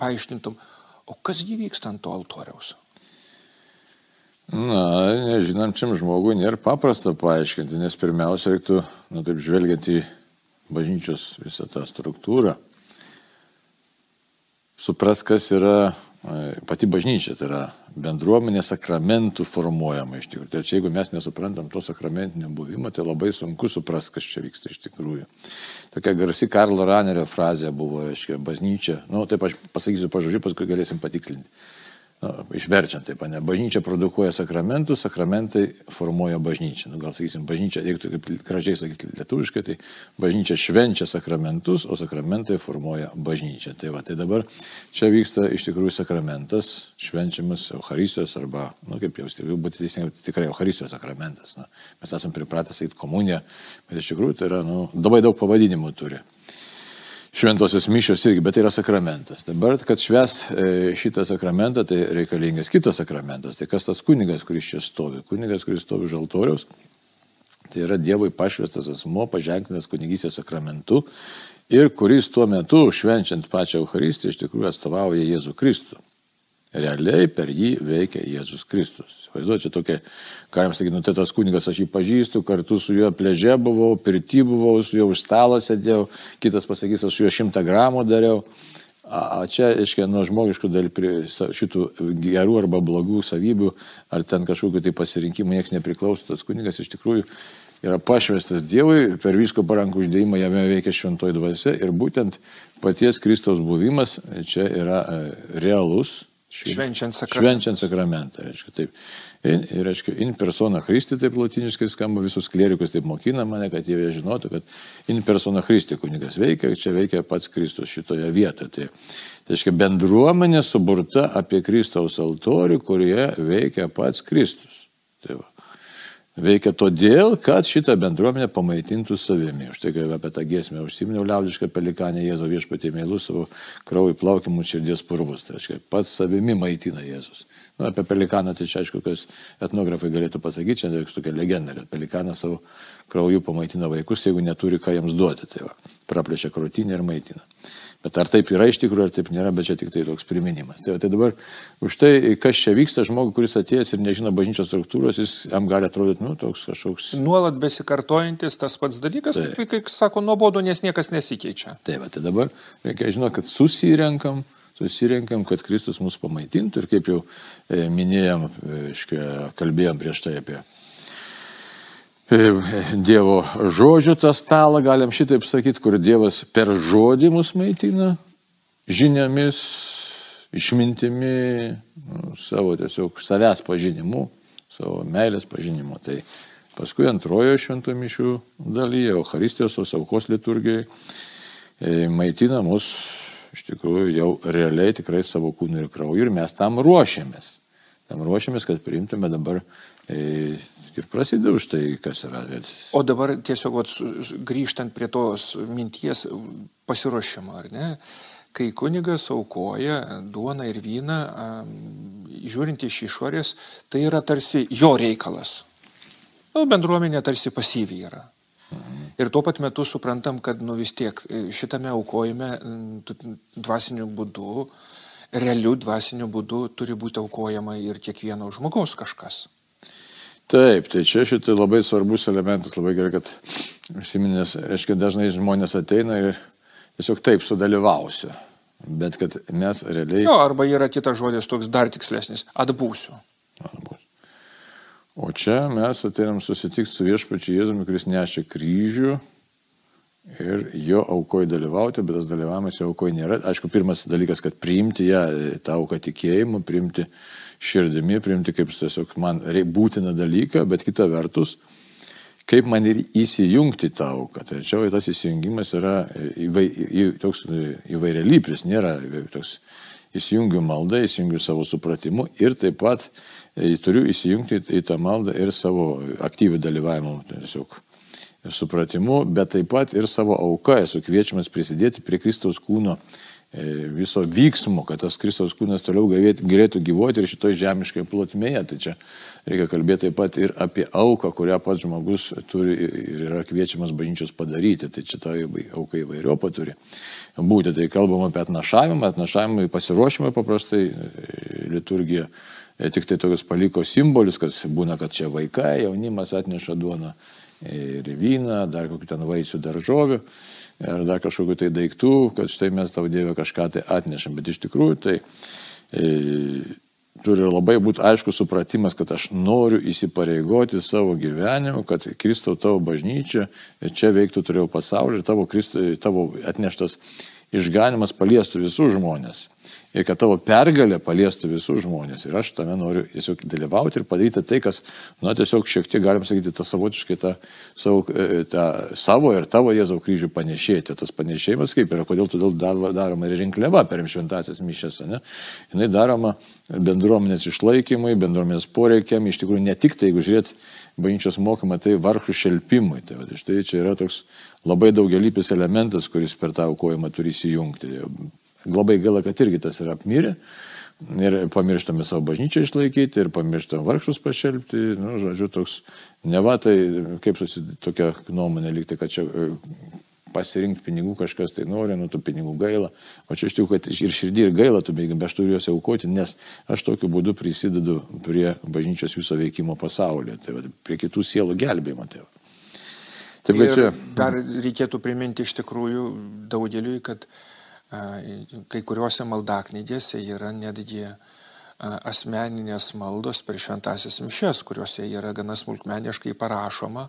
paaiškintum, o kas įvyksta ant to altoriaus? Na, nežinančiam žmogui nėra paprasta paaiškinti, nes pirmiausia reiktų, nu taip žvelgiant į bažnyčios visą tą struktūrą, supras, kas yra e, pati bažnyčia, tai yra bendruomenė sakramentų formuojama iš tikrųjų. Tai čia jeigu mes nesuprantam to sakramentinio buvimo, tai labai sunku suprasti, kas čia vyksta iš tikrųjų. Tokia garsi Karlo Ranerio frazė buvo, reiškia, bažnyčia, na, nu, taip aš pasakysiu pažodžiu, paskui galėsim patikslinti nu, išverčiant taip, ne, bažnyčia produkuoja sakramentus, sakramentai formuoja bažnyčią. Nu, gal sakysim, bažnyčia, jeigu taip gražiai sakyti lietuviškai, tai bažnyčia švenčia sakramentus, o sakramentai formuoja bažnyčią. Tai, va, tai dabar čia vyksta iš tikrųjų sakramentas, švenčiamas Euharistijos arba, na nu, kaip jau stipriau būti teisingai, tikrai Euharistijos sakramentas. Na, mes esame pripratę sakyti komuniją, bet iš tikrųjų tai yra, nu, labai daug pavadinimų turi šventosios mišios irgi, bet tai yra sakramentas. Dabar, kad šves e, šitą sakramentą, tai reikalingas kitas sakramentas. Tai kas tas kunigas, kuris čia stovi? Kunigas, kuris stovi už altoriaus, tai yra Dievui pašvestas asmo, paženklintas kunigysės sakramentu ir kuris tuo metu, švenčiant pačią Eucharistiją, iš tikrųjų atstovauja Jėzų Kristų. Realiai per jį veikia Jėzus Kristus. Vaizduoju, čia tokia, galim sakyti, nu tai tas kunigas aš jį pažįstu, kartu su juo pleže buvau, pirti buvau, su juo už stalo sėdėjau, kitas pasakys, aš su juo šimtą gramų dariau. A čia, aiškiai, nuo žmogiškų dal, šitų gerų arba blogų savybių, ar ten kažkokiu tai pasirinkimu niekas nepriklauso, tas kunigas iš tikrųjų yra pašvestas Dievui, per visko parankų uždėjimą jame veikia šventoji dvasia ir būtent paties Kristaus buvimas čia yra e, realus Švenčiant sakramentą. Švenčiant sakramentą, reiškia taip. In, ir, reiškia, in persona Christi, taip latiniškai skamba, visus klerikus taip mokina mane, kad jie žinotų, kad in persona Christi kunigas veikia, čia veikia pats Kristus šitoje vietoje. Tai, tai reiškia, bendruomenė suburta apie Kristaus altorių, kurioje veikia pats Kristus. Tai va. Veikia todėl, kad šitą bendruomenę pamaitintų savimi. Štai kai apie tą giesmę užsiminiau liaudišką pelikanę Jėzo viešpatį mėlų savo kraujo plaukimus širdies purvus. Tai reiškia, pats savimi maitina Jėzus. Nu, apie pelikaną tai čia aišku, kas etnografai galėtų pasakyti, čia tokia legenda, kad pelikanas savo krauju pamaitina vaikus, jeigu neturi ką jiems duoti. Tai va, praplečia krūtinę ir maitina. Bet ar taip yra iš tikrųjų, ar taip nėra, bet čia tik tai toks priminimas. Tai, tai dabar už tai, kas čia vyksta, žmogui, kuris atėjęs ir nežino bažnyčios struktūros, jis jam gali atrodyti, nu, toks kažkoks. Nuolat besikartojantis tas pats dalykas, tai. kaip, kaip sako, nuobodu, nes niekas nesikeičia. Taip, tai dabar reikia žinoti, kad susirenkam, susirenkam, kad Kristus mus pamaitintų ir kaip jau e, minėjom, e, kalbėjom prieš tai apie Dievo žodžių tą stalą, galim šitaip sakyti, kur Dievas per žodį mus maitina žiniomis, išmintimi, nu, savo tiesiog savęs pažinimu, savo meilės pažinimu. Tai paskui antrojo šventų mišių dalyje, Euharistijos tos aukos liturgijai, e, maitina mus iš tikrųjų jau realiai tikrai savo kūnų ir krauju ir mes tam ruošiamės. Tam ruošiamės, kad priimtume dabar e, ir prasideda už tai, kas yra. O dabar tiesiog vat, grįžtant prie tos minties pasiruošimo, ar ne? Kai kunigas aukoja duoną ir vyną, žiūrint iš išorės, tai yra tarsi jo reikalas. Nu, bendruomenė tarsi pasyviai yra. Mhm. Ir tuo pat metu suprantam, kad nu, vis tiek e, šitame aukojime dvasiniu būdu, realiu dvasiniu būdu turi būti aukojama ir kiekvieno žmogaus kažkas. Taip, tai čia šitai labai svarbus elementas, labai gerai, kad užsiminės, reiškia, dažnai žmonės ateina ir tiesiog taip sudalyvausiu. Bet kad mes realiai... Jo, arba yra kitas žodis toks dar tikslesnis - atbūsiu. Atbūsiu. O čia mes ateinam susitikti su viešpačiu Jėzumi, kuris nešia kryžių ir jo aukoje dalyvauti, bet tas dalyvavimas jo aukoje nėra. Aišku, pirmas dalykas, kad priimti ją, tą auką tikėjimu, priimti širdimi, priimti kaip tiesiog man būtiną dalyką, bet kita vertus, kaip man ir įsijungti tą auką. Čia tas įsijungimas yra įvai, į, toks įvairialypis, nėra toks įsijungiu maldą, įsijungiu savo supratimu ir taip pat e, turiu įsijungti į tą maldą ir savo aktyvių dalyvavimą. Tiesiog supratimu, bet taip pat ir savo auką esu kviečiamas prisidėti prie Kristaus kūno viso vyksmo, kad tas Kristaus kūnas toliau galėtų gyvuoti ir šitoje žemiškoje plotmėje. Tai čia reikia kalbėti taip pat ir apie auką, kurią pats žmogus turi ir yra kviečiamas bažnyčios padaryti. Tai čia ta auka įvairiopa turi būti. Tai kalbam apie atnašavimą, atnašavimą į pasiruošimą paprastai liturgija. Tik tai tokius paliko simbolius, kad būna, kad čia vaikai, jaunimas atneša duoną ir vyną, dar kokių ten vaisių daržovių ir dar kažkokiu tai daiktų, kad štai mes tau Dievę kažką tai atnešam. Bet iš tikrųjų tai e, turi labai būti aiškus supratimas, kad aš noriu įsipareigoti savo gyvenimu, kad Kristau tavo bažnyčia čia veiktų turėjau pasaulį ir tavo, Kristo, tavo atneštas išganimas paliestų visus žmonės ir kad tavo pergalė paliestų visus žmonės. Ir aš tame noriu tiesiog dalyvauti ir padaryti tai, kas, na, tiesiog šiek tiek, galim sakyti, tą savotiškai tą savo, e, tą savo ir tavo Jėzaus kryžių panešėti. Tas panešėjimas kaip yra, kodėl todėl daroma ir rinkliava per šventasias mišęs, ne? Jis daroma bendruomenės išlaikymui, bendruomenės poreikiam, iš tikrųjų ne tik tai, jeigu žiūrėt bažnyčios mokymą, tai vargšų šelpimui. Tai, va, štai čia yra toks labai daugelypis elementas, kuris per tą aukojimą turi įsijungti Labai gaila, kad irgi tas yra apmirę. Ir pamirštame savo bažnyčią išlaikyti, ir pamirštame vargšus pašelbti. Nu, žodžiu, toks, ne va tai, kaip susi, tokia nuomonė likti, kad čia pasirinkti pinigų kažkas tai nori, nu tų pinigų gaila. O čia iš tikrųjų, kad ir širdį ir gaila tų pinigų, bet aš turiu juos aukoti, nes aš tokiu būdu prisidedu prie bažnyčios viso veikimo pasaulyje, tai va, prie kitų sielų gelbėjimo. Tai va. Taip, čia... Dar reikėtų priminti iš tikrųjų daugeliui, kad uh, kai kuriuose maldaknygėse yra netgi asmeninės maldos per šventasias mišes, kuriuose yra gana smulkmeniškai parašoma,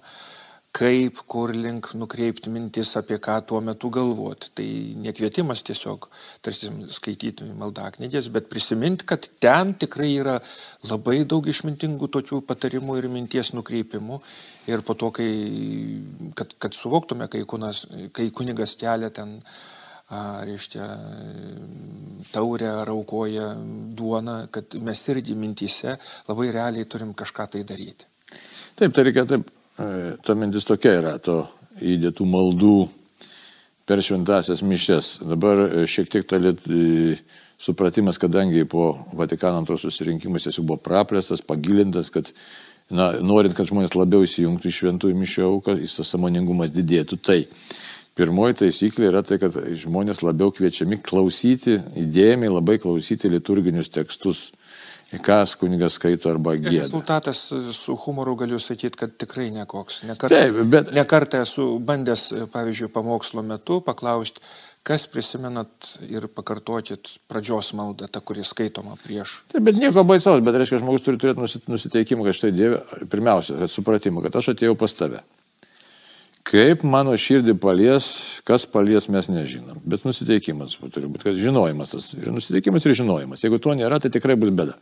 kaip, kur link nukreipti mintis, apie ką tuo metu galvoti. Tai nekvietimas tiesiog, tarsi skaityti maldaknygės, bet prisiminti, kad ten tikrai yra labai daug išmintingų tokių patarimų ir minties nukreipimų. Ir po to, kai, kad, kad suvoktume, kai, kunas, kai kunigas kelia ten reiškia, taurę ar aukoja duoną, kad mes irgi mintyse labai realiai turim kažką tai daryti. Taip, tai reikia taip, ta mintis tokia yra, to įdėtų maldų per šventasias mišes. Dabar e, šiek tiek ta liet, e, supratimas, kadangi po Vatikano antros susirinkimus jis jau buvo praplėstas, pagilintas, kad na, norint, kad žmonės labiau įsijungtų į šventųjų mišio auką, jis tas samoningumas didėtų. Tai Pirmoji taisyklė yra tai, kad žmonės labiau kviečiami klausyti, įdėmiai labai klausyti liturginius tekstus, kas kunigas skaito arba gėda. Rezultatas su humoru galiu sakyti, kad tikrai nekoks. Nekartą, Taip, bet... nekartą esu bandęs, pavyzdžiui, pamokslo metu paklausti, kas prisimenat ir pakartokit pradžios maldą, tą, kuri skaitoma prieš. Taip, bet nieko baisaus, bet reiškia, žmogus turi turėti nusiteikimą, kad štai Dieve, pirmiausia, kad supratimą, kad aš atėjau pas tave. Kaip mano širdį palies, kas palies, mes nežinom. Bet nusiteikimas turi būti, kad žinojimas tas. Ir nusiteikimas ir žinojimas. Jeigu to nėra, tai tikrai bus bėda.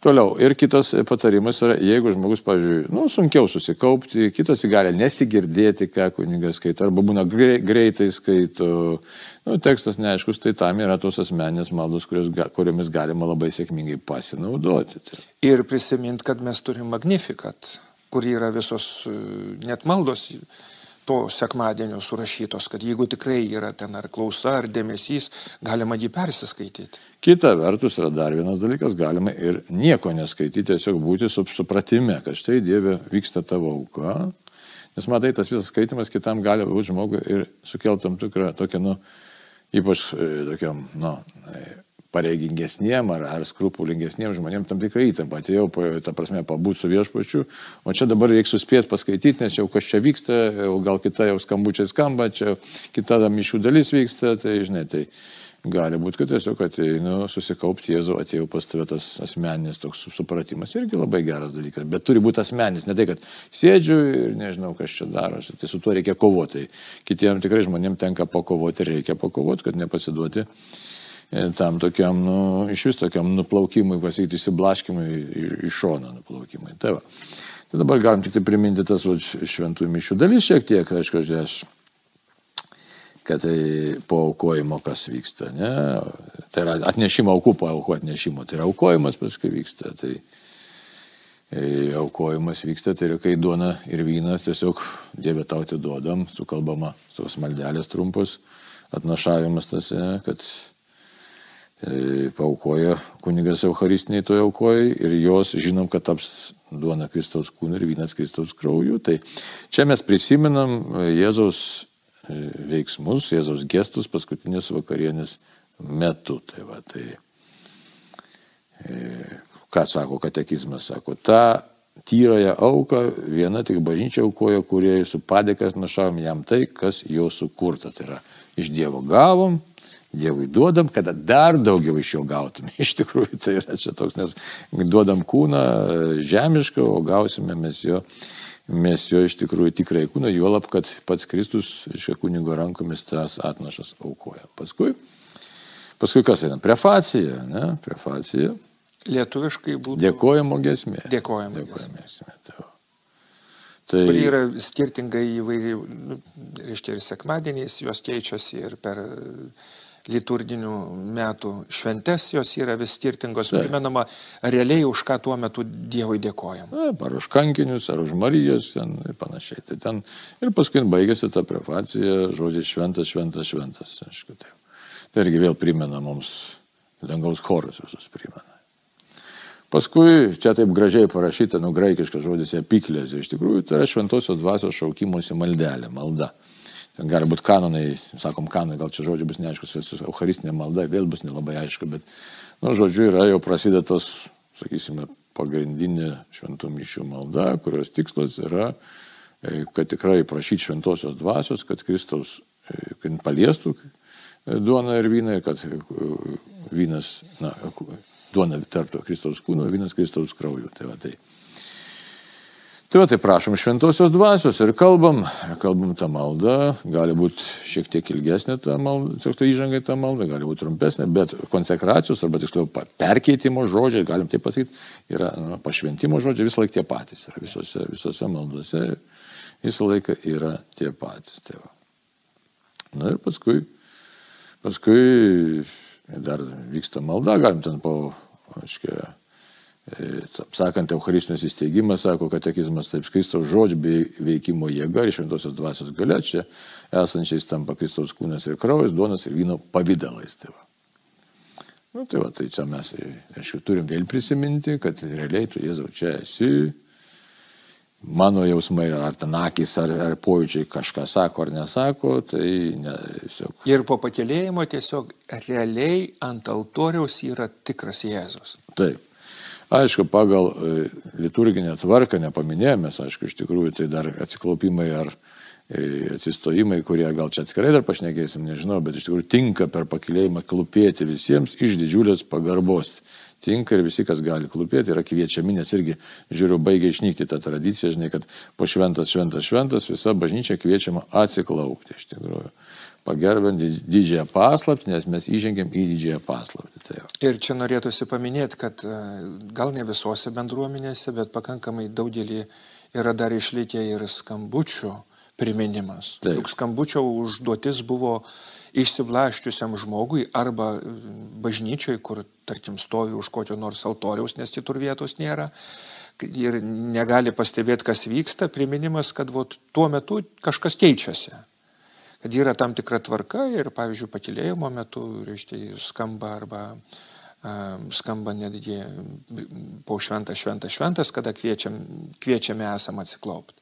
Toliau. Ir kitas patarimas yra, jeigu žmogus, pavyzdžiui, nu, sunkiau susikaupti, kitas gali nesigirdėti, ką kunigas skaito, arba būna greitai skaito, nu, tekstas neaiškus, tai tam yra tos asmenės maldos, kurios, kuriomis galima labai sėkmingai pasinaudoti. Ir prisimint, kad mes turim magnifikat kur yra visos e, net maldos to sekmadienio surašytos, kad jeigu tikrai yra ten ar klausa, ar dėmesys, galima jį persiskaityti. Kita vertus yra dar vienas dalykas, galima ir nieko neskaityti, tiesiog būti su supratime, kad štai Dieve vyksta tavo auka, nes matai, tas visas skaitimas kitam gali būti žmogui ir sukelti tam tikrą tokią, nu, ypač e, tokiam, nu, pareigingesniem ar, ar skrupulingesniem žmonėm tam tikrą įtampą. Atėjau, ta prasme, pabūti su viešpačiu, o čia dabar reikia suspėti paskaityti, nes jau kas čia vyksta, o gal kita jau skambučiai skamba, čia kita mišių dalis vyksta, tai žinai, tai gali būti, kad tiesiog ateinu susikaupti Jėzų, atėjau pas tave tas asmeninis toks supratimas, irgi labai geras dalykas, bet turi būti asmeninis, ne tai, kad sėdžiu ir nežinau, kas čia darosi, tai su tuo reikia kovoti. Kitiems tikrai žmonėms tenka pakovoti reikia pakovoti, kad nepasiduoti tam tokiam, nu, iš vis tokiam nuplaukimui, pasakyti, įsiblaškimui iš šono nuplaukimui. Tai, va. tai dabar galim tik tai priminti tas va, šventųjų mišių dalis šiek tiek, aišku, aš, kad tai po aukojimo kas vyksta, ne? Tai yra atnešimo aukų po aukų atnešimo, tai yra aukojimas paskui vyksta. Tai, e, aukojimas vyksta, tai yra kai duona ir vynas tiesiog Dieve tau atiduodam, sukalbama tos maldelės trumpus, atnašavimas tas, kad e, paukoja kunigas Eucharistiniai toje aukoja ir jos žinom, kad taps duona Kristaus kūnu ir vynas Kristaus krauju. Tai čia mes prisimenam e, Jėzaus e, veiksmus, Jėzaus gestus paskutinės vakarienės metu. Tai va, tai, ką sako katekizmas, sako, ta tyrąją auką viena tik bažnyčia aukoja, kurie su padėkas našavom jam tai, kas jo sukurta. Tai yra iš Dievo gavom, Dievui duodam, kada dar daugiau iš jo gautume. Iš tikrųjų tai yra čia toks, nes duodam kūną žemišką, o gausime mes jo, mes jo iš tikrųjų tikrai kūną, juolab, kad pats Kristus iš kunigo rankomis tas atnašas aukoja. Paskui, paskui kas eina? Prefacija, ne? Prefacija. Lietuviškai būtų. Dėkojimo gesmė. Dėkojimo gesmė. Tai, tai kuri yra skirtingai įvairiai, nu, reiškia ir sekmadieniais jos keičiasi ir per liturginių metų šventes jos yra vis skirtingos, tai. primenama realiai už ką tuo metu Dievui dėkojam. Na, ar už kankinius, ar už Marijos ten ir panašiai. Tai ten, ir paskui baigėsi ta prefacija, žodžiai šventas, šventas, šventas. Aišku, tai. tai irgi vėl primena mums, dangaus chorus visus primena. Paskui čia taip gražiai parašyta, nu graikiškas žodis epiklėzė, iš tikrųjų tai yra šventosios dvasios šaukimusi maldelė, malda. Ten gali būti kanonai, sakom kanonai, gal čia žodžiai bus neaiškus, eucharistinė malda vėl bus nelabai aišku, bet, nu, žodžiu, yra jau prasidėtas, sakysime, pagrindinė šventų mišių malda, kurios tikslas yra, e, kad tikrai prašyti šventosios dvasios, kad Kristaus, e, kad paliestų e, duoną ir vyną, kad vynas, na, duona tarp Kristaus kūno, vynas Kristaus krauju. Tai va, tai. Tai va, tai prašom šventosios dvasios ir kalbam, kalbam tą maldą, gali būti šiek tiek ilgesnė ta malda, tiesiog tai įžangai ta malda, gali būti trumpesnė, bet konsekracijos arba tiksliau perkeitimo žodžiai, galim taip pasakyti, yra nu, pašventimo žodžiai visą laiką tie patys, yra visose, visose maldose, visą laiką yra tie patys. Tai va. Na ir paskui, paskui dar vyksta malda, galim ten po, aiškiai, sakant, Eucharistinius įsteigimas, sako katekizmas, taip Kristaus žodžių bei veikimo jėga ir šventosios dvasios galia čia esančiais tampa Kristaus kūnas ir kraujas, duonas ir vyno pavydalais. Tai va. Nu, tai, va, tai čia mes, aišku, turim vėl prisiminti, kad realiai tu Jėzau čia esi, mano jausmai, ar ten akis, ar, ar pojūčiai kažką sako ar nesako, tai ne, tiesiog. Ir po pakėlėjimo tiesiog realiai ant altoriaus yra tikras Jėzus. Taip. Aišku, pagal e, liturginę tvarką nepaminėjome, aišku, iš tikrųjų tai dar atsiklaupimai ar e, atsistojimai, kurie gal čia atskirai dar pašnekėsim, nežinau, bet iš tikrųjų tinka per pakilėjimą klūpėti visiems iš didžiulės pagarbos. Tinka ir visi, kas gali klūpėti, yra kviečiami, nes irgi, žiūriu, baigia išnykti tą tradiciją, žinai, kad po šventas, šventas, šventas visa bažnyčia kviečiama atsiklaupti iš tikrųjų pagerbėm didžiąją paslaptį, nes mes įžengėm į didžiąją paslaptį. Ir čia norėtųsi paminėti, kad e, gal ne visose bendruomenėse, bet pakankamai daugelį yra dar išlikę ir skambučių priminimas. Taip. Juk skambučio užduotis buvo išsiblaščiusiam žmogui arba e, bažnyčioj, kur, tarkim, stovi už kokio nors altoriaus, nes kitur vietos nėra. Ir negali pastebėti, kas vyksta, priminimas, kad vat, tuo metu kažkas keičiasi kad yra tam tikra tvarka ir, pavyzdžiui, pakilėjimo metu, reiškia, skamba arba skamba netgi po šventas, šventas, šventas, kada kviečiam, kviečiame esam atsiklaupti.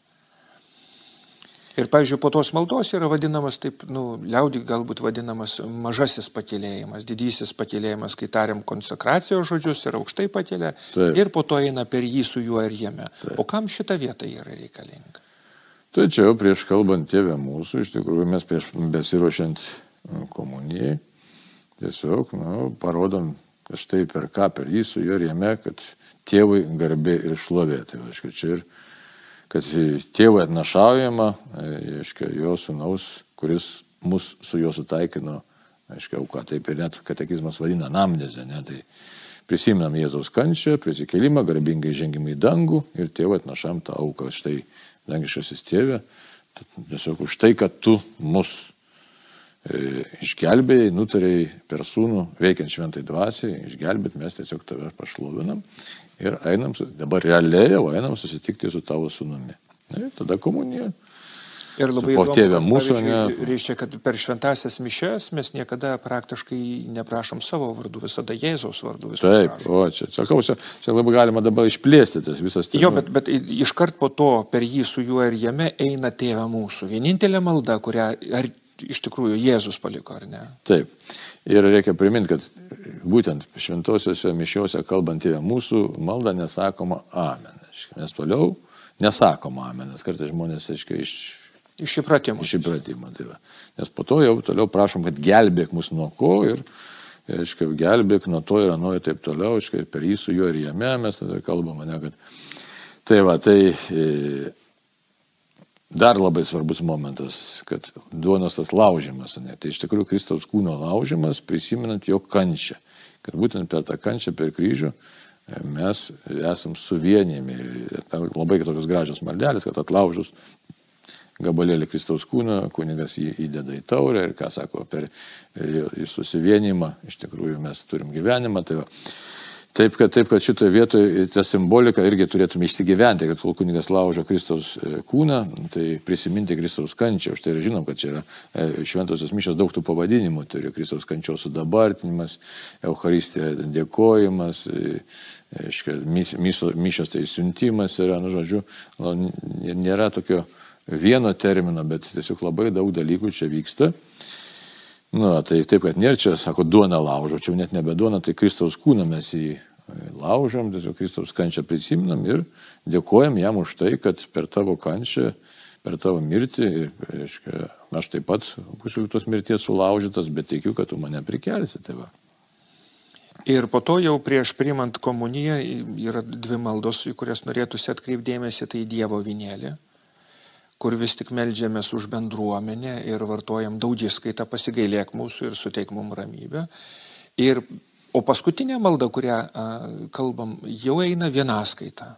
Ir, pavyzdžiui, po tos maldos yra vadinamas taip, nu, liaudį galbūt vadinamas mažasis pakėlėjimas, didysis pakėlėjimas, kai tariam konsekracijos žodžius ir aukštai taip. ir po to eina per jį su juo ir jame. Taip. O kam šita vieta yra reikalinga? Tačiau prieš kalbant tėvę mūsų, iš tikrųjų mes prieš besiruošiant nu, komunijai, tiesiog nu, parodom štai per ką, per jį su ir jame, kad tėvui garbė ir šlovė. Tai aišku, čia ir kad tėvui atnašaujama, aišku, jo sunaus, kuris mus su juo sutaikino, aišku, auka, taip ir net katekizmas vadina namnezę, ne, tai prisiminam Jėzaus kančią, prisikelimą, garbingai žengimą į dangų ir tėvui atnašam tą auką. Štai dangiškasis tėvė, tiesiog už tai, kad tu mus e, išgelbėjai, nutarėjai per sūnų, veikiant šventai dvasiai, išgelbėt, mes tiesiog tave pašlovinam ir einam, dabar realiai jau einam susitikti su tavo sūnumi. Ir tada komunija. Ir labai o tėvė mūsų, ne. Reiškia, kad per šventasias mišes mes niekada praktiškai neprašom savo vardų, visada Jėzaus vardų. visada Taip, prašom. o čia, sakau, čia, čia labai galima dabar išplėsti tas visas Jo, bet, bet iškart po to per jį su juo ir jame eina tėvė mūsų. Vienintelė malda, kurią ar iš tikrųjų Jėzus paliko, ar ne? Taip. Ir reikia priminti, kad būtent šventosiuose mišiuose kalbant tėvė mūsų malda nesakoma amen. Mes toliau nesakoma amen, nes kartais žmonės, aiškiai, iš Iš įpratimo. iš įpratimo. Tai va. Nes po to jau toliau prašom, kad gelbėk mus nuo ko ir, aiškiai, gelbėk nuo to ir nuo ir taip toliau, aiškiai, per jį su juo ir jame mes tada kalbame, ne, kad. Tai va, tai e, dar labai svarbus momentas, kad duonos tas laužimas, ne, tai iš tikrųjų Kristaus kūno laužimas, prisimenant jo kančią. Kad būtent per tą kančią, per kryžių e, mes esam suvienijami. Ir Labai tokios gražios maldelės, kad atlaužus gabalėlį Kristaus kūno, kunigas jį įdeda į taurę ir ką sako, per į susivienimą iš tikrųjų mes turim gyvenimą. Tai va. Taip kad, taip, kad šitoje vietoje tą simboliką irgi turėtume įsigyventi, kad kol kunigas laužo Kristaus e, kūną, tai prisiminti Kristaus kančią. Už tai ir žinom, kad čia yra e, šventosios mišos daug tų pavadinimų. Turi Kristaus kančios sudabartinimas, Euharistija dėkojimas, e, mišios tai siuntimas yra, nu žodžiu, nėra tokio vieno termino, bet tiesiog labai daug dalykų čia vyksta. Nu, tai taip, kad nėra čia, sako, duona laužo, čia net nebe duona, tai Kristaus kūną mes jį e, laužom, tiesiog Kristaus kančią prisiminam ir dėkojam jam už tai, kad per tavo kančią, per tavo mirtį, ir, reiškia, aš taip pat būsiu tos mirties sulaužytas, bet tikiu, kad tu mane prikelsi. Tai va. Ir po to jau prieš priimant komuniją yra dvi maldos, į kurias norėtųsi atkreipdėmėsi, tai Dievo vinėlė, kur vis tik melžiamės už bendruomenę ir vartojam daugiskaitą pasigailėk mūsų ir suteik mums ramybę. Ir, o paskutinė malda, kurią a, kalbam, jau eina vienaskaita,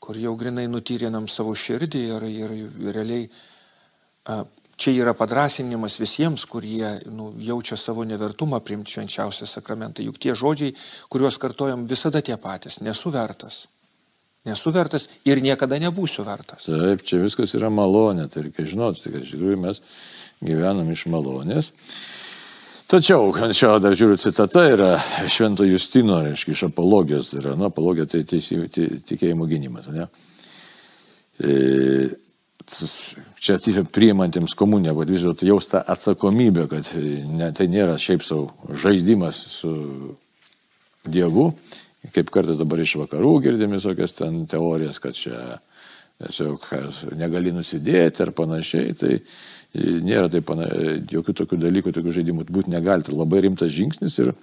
kur jau grinai nutyrinam savo širdį ir, ir, ir realiai a, čia yra padrasinimas visiems, kurie nu, jaučia savo nevertumą priimti švenčiausią sakramentą. Juk tie žodžiai, kuriuos kartojam, visada tie patys - nesu vertas. Nesu vertas ir niekada nebūsiu vertas. Taip, čia viskas yra malonė, tai reikia žinoti, kad iš tikrųjų mes gyvenam iš malonės. Tačiau, čia dar žiūriu citata, yra Švento Justino, reiškia, iš apologijos, yra, nu, apologija tai teisy, ti- tikėjimo gynimas, ne? E, Čia priimantiems komuniją, bet vis dėlto jaus tą atsakomybę, kad ne, tai nėra šiaip savo žaidimas su Dievu, kaip kartais dabar iš vakarų girdim visokias ten teorijas, kad čia tiesiog negali nusidėti ar panašiai, tai nėra taip, pana, jokių tokių dalykų, tokių žaidimų būti negali. Tai labai rimtas žingsnis ir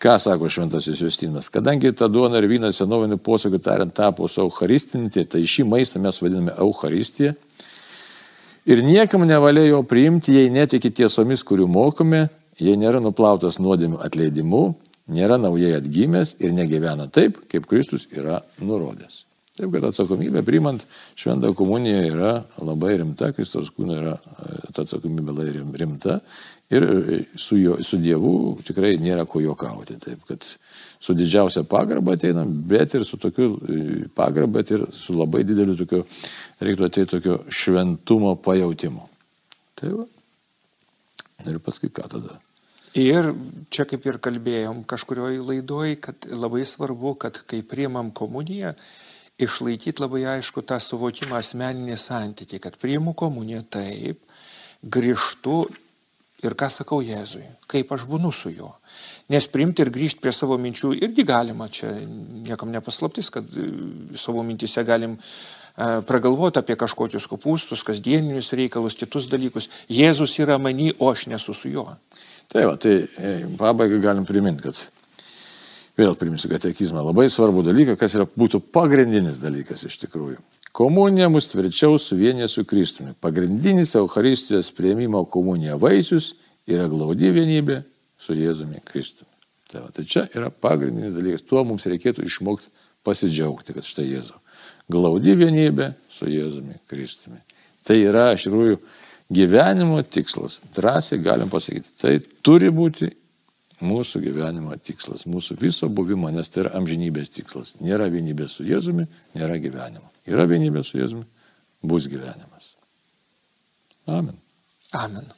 ką sako šventasis Justinas, kadangi ta duona ir vynas senovinių posakių tariant tapo su Eucharistinti, tai šį maistą mes vadiname Eucharistiją. Ir niekam nevalia jo priimti, jei netiki tiesomis, kurių mokome, jei nėra nuplautas nuodėmių atleidimu, nėra naujai atgimęs ir negyvena taip, kaip Kristus yra nurodęs. Taip kad atsakomybė priimant šventą komuniją yra labai rimta, Kristaus kūno yra e, ta atsakomybė labai rim- rimta ir e, su, jo, su Dievu tikrai nėra ko juokauti. Taip kad su didžiausia pagarba ateinam, bet ir su tokiu e, pagarba, bet ir su labai dideliu tokiu, reiktų ateiti tokio šventumo pajautimu. Tai va. Ir paskui ką tada? Ir čia kaip ir kalbėjom kažkurioje laidoje, kad labai svarbu, kad kai priimam komuniją, išlaikyti labai aišku tą suvokimą asmeninį santykį, kad priimu komuniją taip, grįžtu ir ką sakau Jėzui, kaip aš būnu su juo. Nes priimti ir grįžti prie savo minčių irgi galima, čia niekam nepaslaptis, kad e, savo mintise galim e, pragalvoti apie kažkokius kopūstus, kasdieninius reikalus, kitus dalykus. Jėzus yra many, o aš nesu su juo. Tai va, tai e, pabaigai galim priminti, kad vėl priminsiu katekizmą labai svarbu dalyką, kas yra, būtų pagrindinis dalykas iš tikrųjų. Komunija mus tvirčiau suvienė su Kristumi. Pagrindinis Euharistijos prieimimo komunija vaisius yra glaudi vienybė su Jėzumi Kristumi. Tai, va, tai čia yra pagrindinis dalykas. Tuo mums reikėtų išmokti pasidžiaugti, kad štai Jėzau. Glaudi vienybė su Jėzumi Kristumi. Tai yra iš tikrųjų gyvenimo tikslas. Drąsiai galim pasakyti, tai turi būti mūsų gyvenimo tikslas, mūsų viso buvimo, nes tai yra amžinybės tikslas. Nėra vienybės su Jėzumi, nėra gyvenimo. Yra vienybė su Jėzumi, bus gyvenimas. Amen. Amen.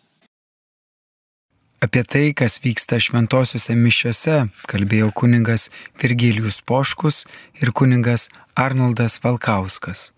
Apie tai, kas vyksta šventosiuose mišiuose, kalbėjo kuningas Virgilijus Poškus ir kuningas Arnoldas Valkauskas.